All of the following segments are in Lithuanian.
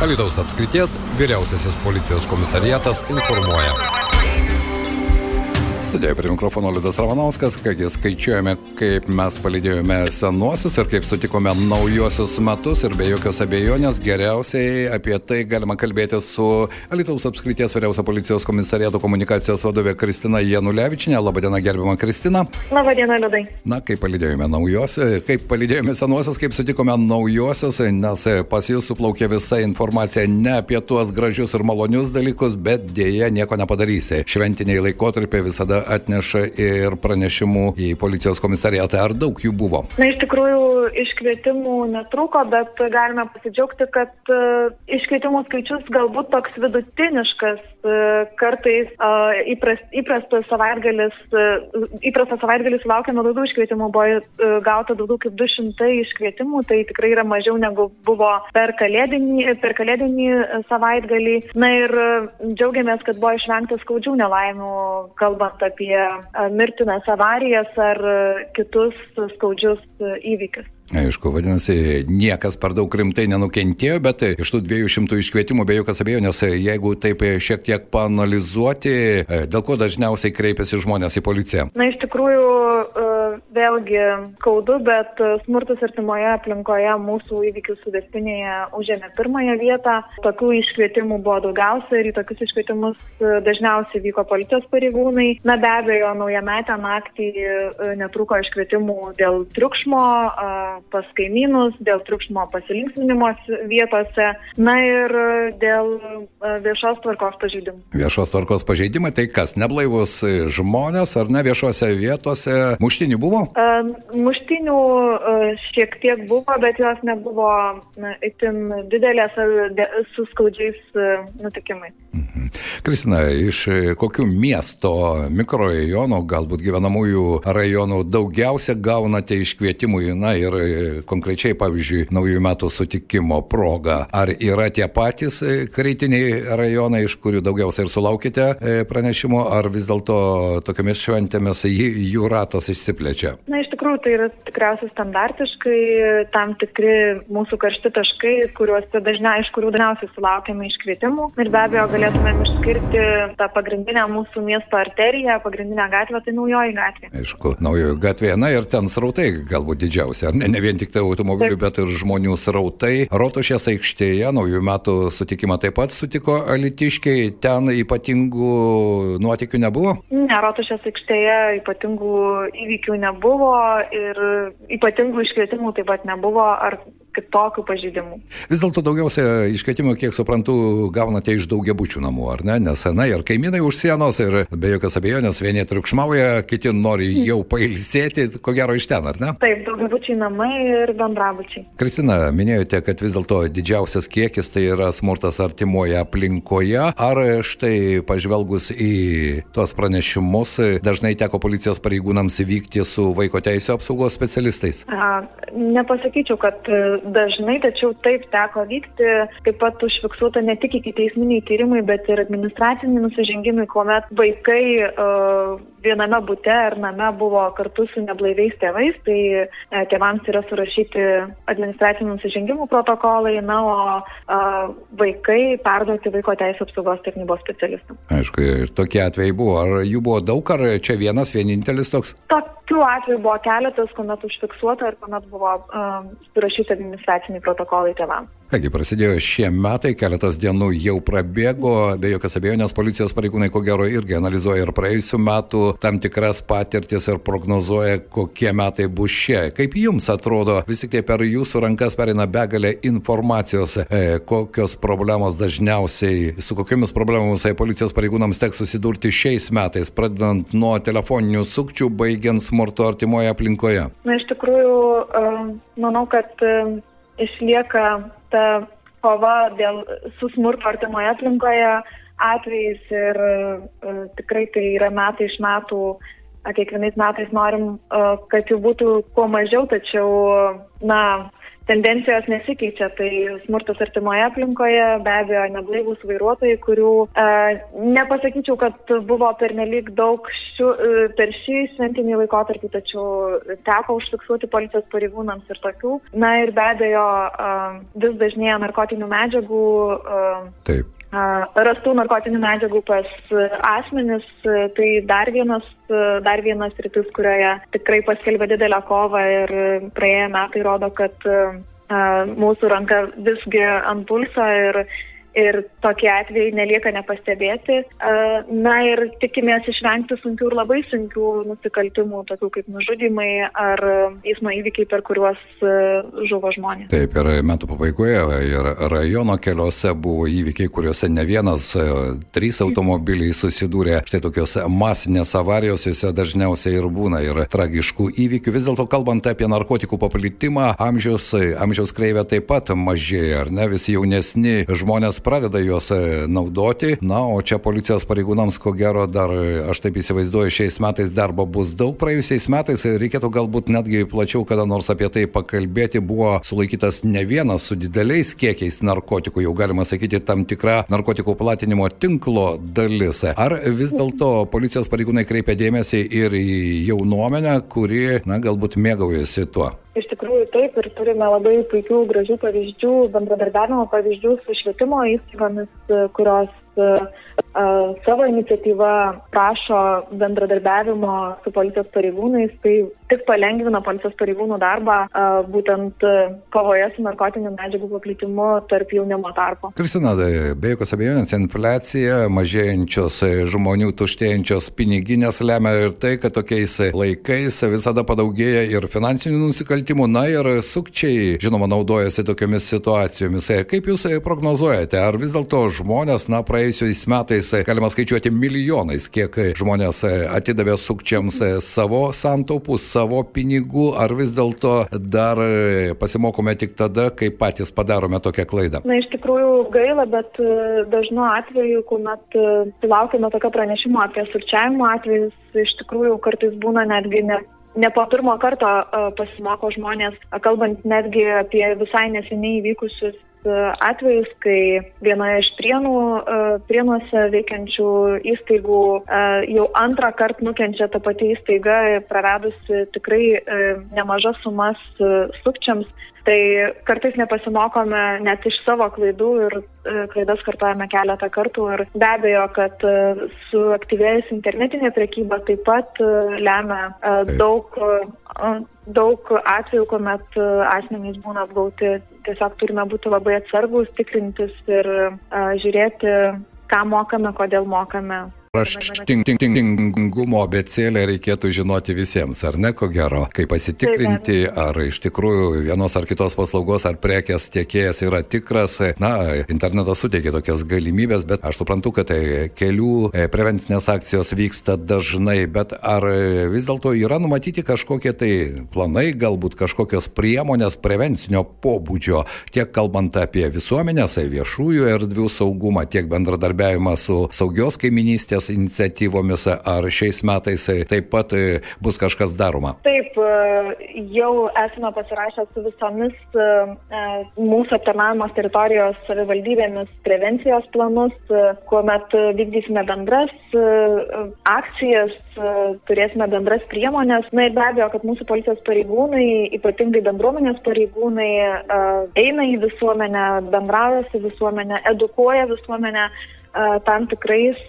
Alitaus apskrities vyriausiasis policijos komisariatas informuoja. Studijoje prie mikrofono Liudas Ravanauskas, kągi skaičiuojame, kaip mes palydėjome senuosius ir kaip sutikome naujosius metus ir be jokios abejonės geriausiai apie tai galima kalbėti su Alitaus apskrities vyriausio policijos komisariato komunikacijos vadovė Kristina Janulevičinė. Labadiena, gerbima Kristina. Labadiena, Liudai. Na, kaip palydėjome naujosius, kaip palydėjome senuosius, kaip sutikome naujosius, nes pas jūs suplaukė visa informacija ne apie tuos gražius ir malonius dalykus, bet dėje nieko nepadarysi. Šventiniai laikotarpiai visada visada atneša ir pranešimų į policijos komisariatą. Ar daug jų buvo? Na, iš tikrųjų, iškvietimų netrūko, bet galime pasidžiaugti, kad uh, iškvietimų skaičius galbūt toks vidutiniškas. Uh, kartais uh, įprast, įprastas savaitgalis, įprastas savaitgalis laukiama daugiau iškvietimų, buvo gauta daugiau kaip 200 iškvietimų, tai tikrai yra mažiau negu buvo per kalėdinį, per kalėdinį savaitgalį. Na ir džiaugiamės, kad buvo išvengta skaudžių nelaimių, kalbant kalbant apie mirtinas avarijas ar kitus skaudžius įvykius. Aišku, vadinasi, niekas per daug rimtai nenukentėjo, bet iš tų 200 iškvietimų be jokios abejonės, jeigu taip šiek tiek panalizuoti, dėl ko dažniausiai kreipiasi žmonės į policiją? Na, iš tikrųjų, vėlgi skaudu, bet smurtas artimoje aplinkoje mūsų įvykių suvestinėje užėmė pirmąją vietą. Tokių iškvietimų buvo daugiausia ir į tokius iškvietimus dažniausiai vyko policijos pareigūnai. Na, be abejo, naujametę naktį netruko iškvietimų dėl triukšmo pas kaimynus, dėl triukšmo pasilinksminimo vietose, na ir dėl e, viešos tvarkos pažeidimų. Viešos tvarkos pažeidimai tai kas, neblaivus žmonės ar ne viešose vietose? Muštinių buvo? Uh, muštinių uh, šiek tiek buvo, bet jos nebuvo na, itin didelės ar su skaudžiais nutikimais. Mhm. Kristina, iš kokių miesto mikrorajonų, galbūt gyvenamųjų rajonų daugiausia gaunate iškvietimų, na ir konkrečiai, pavyzdžiui, naujųjų metų sutikimo proga. Ar yra tie patys e, kritiniai rajonai, iš kurių daugiausiai ir sulaukite e, pranešimo, ar vis dėlto tokiamis šventėmis jų ratas išsiplečia? Na, iš tikrųjų, tai yra tikriausiai standartiškai tam tikri mūsų karšti taškai, kuriuose dažniausiai, iš kurių dažniausiai sulaukiame iškvietimų. Ir be abejo, galėtumėm išskirti tą pagrindinę mūsų miesto arteriją, pagrindinę gatvę, tai naujoji gatvė. Aišku, naujoji gatvė, na ir ten srautai galbūt didžiausia, ar ne? Ne vien tik tai automobilių, Taip. bet ir žmonių srautai. Rotušės aikštėje naujų metų sutikimą taip pat sutiko alitiškiai, ten ypatingų nuotikių nebuvo? Ne, Rotušės aikštėje ypatingų įvykių nebuvo ir ypatingų iškvietimų taip pat nebuvo. Ar kitokių pažydimų. Vis dėlto daugiausia iškvietimų, kiek suprantu, gaunate iš daugiabučių namų, ar ne? Nes, na, ir kaimynai už sienos, ir be jokios abejonės, vieni triukšmauja, kiti nori jau pailsėti, ko gero iš ten, ar ne? Taip, daugiabučiai namai ir bendrabučiai. Kristina, minėjote, kad vis dėlto didžiausias kiekis tai yra smurtas artimoje aplinkoje. Ar štai pažvelgus į tuos pranešimus, dažnai teko policijos pareigūnams vykti su vaiko teisų apsaugos specialistais? A, nepasakyčiau, kad dažnai, tačiau taip teko vykti, taip pat užfiksuota ne tik iki teisminiai tyrimai, bet ir administraciniai nusižengimai, kuomet vaikai uh, viename bute ar name buvo kartu su neblaiviais tėvais, tai uh, tėvams yra surašyti administracinių nusižengimų protokolai, na, o uh, vaikai perduoti vaiko teisų apsaugos tarnybos specialistams. Aišku, ir tokie atvejai buvo. Ar jų buvo daug, ar čia vienas, vienintelis toks? Tokių atvejų buvo keletas, kuomet užfiksuota ir kuomet buvo um, surašyti administraciniai protokolai tėvams. Kągi, prasidėjo šie metai, keletas dienų jau prabėgo, be jokios abejonės policijos pareigūnai ko gero irgi analizuoja ir praėjusių metų tam tikras patirtis ir prognozuoja, kokie metai bus šie. Kaip jums atrodo, vis tik tai per jūsų rankas perina begalė informacijos, e, kokios problemos dažniausiai, su kokiamis problemomis e, policijos pareigūnams teks susidurti šiais metais, pradedant nuo telefoninių sukčių, baigiant smurto artimoje aplinkoje? Na, iš tikrųjų, manau, kad išlieka ta kova dėl su smurto artimoje aplinkoje atvejais ir uh, tikrai tai yra metai iš metų, kiekvienais metais norim, uh, kad jų būtų kuo mažiau, tačiau, na, tendencijos nesikeičia. Tai smurtas artimoje aplinkoje, be abejo, neblaivūs vairuotojai, kurių e, nepasakyčiau, kad buvo pernelyg daug šių, e, per šį šventinį laikotarpį, tačiau teko užfiksuoti policijos pareigūnams ir tokių. Na ir be abejo, e, vis dažnėja narkotinių medžiagų. E, Taip rastų narkotinių medžiagų pas asmenis, tai dar vienas, dar vienas rytis, kurioje tikrai paskelbė didelę kovą ir praėję metai rodo, kad mūsų ranka visgi ant pulso ir ir tokie atvejai nelieka nepastebėti. Na ir tikimės išvengti sunkių ir labai sunkių nusikaltimų, tokių kaip nužudimai ar eismo įvykiai, per kuriuos žuvo žmonės. Taip, ir metų pabaigoje ir rajono keliuose buvo įvykiai, kuriuose ne vienas, trys automobiliai susidūrė. Štai tokios masinės avarijos, jose dažniausiai ir būna ir tragiškų įvykių. Vis dėlto, kalbant apie narkotikų paplitimą, amžiaus, amžiaus kreivė taip pat mažėja, ar ne? Visi jaunesni žmonės pradeda juos e, naudoti. Na, o čia policijos pareigūnams, ko gero, dar, e, aš taip įsivaizduoju, šiais metais darbo bus daug. Praėjusiais metais e, reikėtų galbūt netgi plačiau kada nors apie tai pakalbėti. Buvo sulaikytas ne vienas su dideliais kiekiais narkotikų, jau galima sakyti, tam tikra narkotikų platinimo tinklo dalis. Ar vis dėlto policijos pareigūnai kreipia dėmesį ir į jaunuomenę, kuri, na, galbūt mėgaujasi tuo? Iš tikrųjų taip ir turime labai puikių, gražių pavyzdžių, bendradarbiavimo pavyzdžių su švietimo įstaigomis, kurios savo iniciatyvą prašo bendradarbiavimo su policijos pareigūnais, tai tik palengvina policijos pareigūnų darbą būtent kovoje su narkotinių medžiagų paplitimu tarp jaunimo tarpo. Kristina, be jokios abejonės, infliacija, mažėjančios žmonių tuštėjančios piniginės lemia ir tai, kad tokiais laikais visada padaugėja ir finansinių nusikaltimų, na ir sukčiai, žinoma, naudojasi tokiamis situacijomis. Kaip jūs prognozuojate, ar vis dėlto žmonės, na, praėjusiais metais galima skaičiuoti milijonais, kiek žmonės atidavė sukčiams savo santaupus, savo pinigų, ar vis dėlto dar pasimokome tik tada, kai patys padarome tokią klaidą? Na, iš tikrųjų gaila, bet e, dažnu atveju, kuomet e, sulaukime tokio pranešimo apie sukčiavimo atvejus, iš tikrųjų kartais būna netgi ne ne po pirmo karto e, pasimoko žmonės, kalbant netgi apie visai neseniai įvykusius atvejus, kai vienoje iš prienų, prienuose veikiančių įstaigų jau antrą kartą nukenčia ta pati įstaiga, praradusi tikrai nemažas sumas sukčiams. Tai kartais nepasimokome net iš savo klaidų ir klaidas kartuojame keletą kartų. Ir be abejo, kad suaktyvėjus internetinė prekyba taip pat lemia daug daug atvejų, kuomet asmenys būna apgauti tiesiog turime būti labai atsargus, tikrintis ir žiūrėti, ką mokame, kodėl mokame. Raštingumo abecėlę reikėtų žinoti visiems, ar ne, ko gero, kaip pasitikrinti, ar iš tikrųjų vienos ar kitos paslaugos ar prekės tiekėjas yra tikras. Na, internetas suteikia tokias galimybės, bet aš suprantu, kad tai kelių e, prevencinės akcijos vyksta dažnai, bet ar vis dėlto yra numatyti kažkokie tai planai, galbūt kažkokios priemonės prevencinio pobūdžio, tiek kalbant apie visuomenės, viešųjų erdvių saugumą, tiek bendradarbiavimą su saugios kaiminystės valstybės iniciatyvomis, ar šiais metais taip pat e, bus kažkas daroma? Taip, e, jau esame pasirašę su visomis e, mūsų aptarnavimas teritorijos savivaldybėmis prevencijos planus, kuomet vykdysime bendras akcijas, turėsime bendras priemonės. Na ir be abejo, kad mūsų policijos pareigūnai, ypatingai bendruomenės pareigūnai, eina į visuomenę, bendrauja su visuomenė, edukuoja visuomenę tam tikrais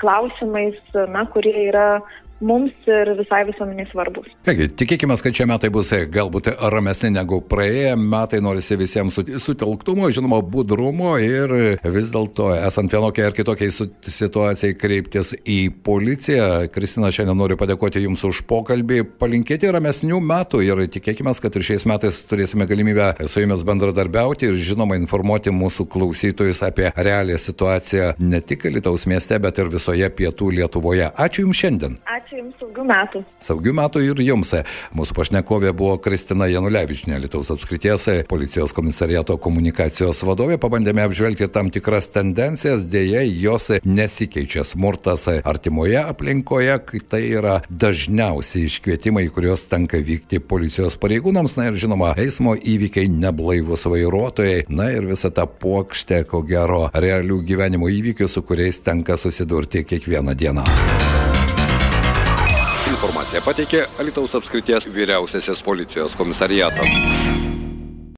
klausimais, na, kurie yra mums ir visai visuomeniai svarbus. Taigi, tikėkime, kad šie metai bus galbūt ramesni negu praėję metai, norisi visiems sutelktumo, žinoma, budrumo ir vis dėlto, esant vienokiai ar kitokiai situacijai, kreiptis į policiją. Kristina, šiandien noriu padėkoti Jums už pokalbį, palinkėti ramesnių metų ir tikėkime, kad ir šiais metais turėsime galimybę su Jumis bendradarbiauti ir, žinoma, informuoti mūsų klausytojus apie realią situaciją ne tik Lietuvos mieste, bet ir visoje pietų Lietuvoje. Ačiū Jums šiandien. Saugių metų. Saugių metų ir jums. Mūsų pašnekovė buvo Kristina Janulevičinė, Lietuvos apskrities policijos komisariato komunikacijos vadovė. Pabandėme apžvelgti tam tikras tendencijas, dėja jos nesikeičia. Smurtas artimoje aplinkoje, kai tai yra dažniausiai iškvietimai, kuriuos tenka vykti policijos pareigūnams. Na ir žinoma, eismo įvykiai neblaivus vairuotojai. Na ir visa ta puokštė, ko gero, realių gyvenimo įvykių, su kuriais tenka susidurti kiekvieną dieną. Informaciją pateikė Alitaus apskrities vyriausiasis policijos komisariatas.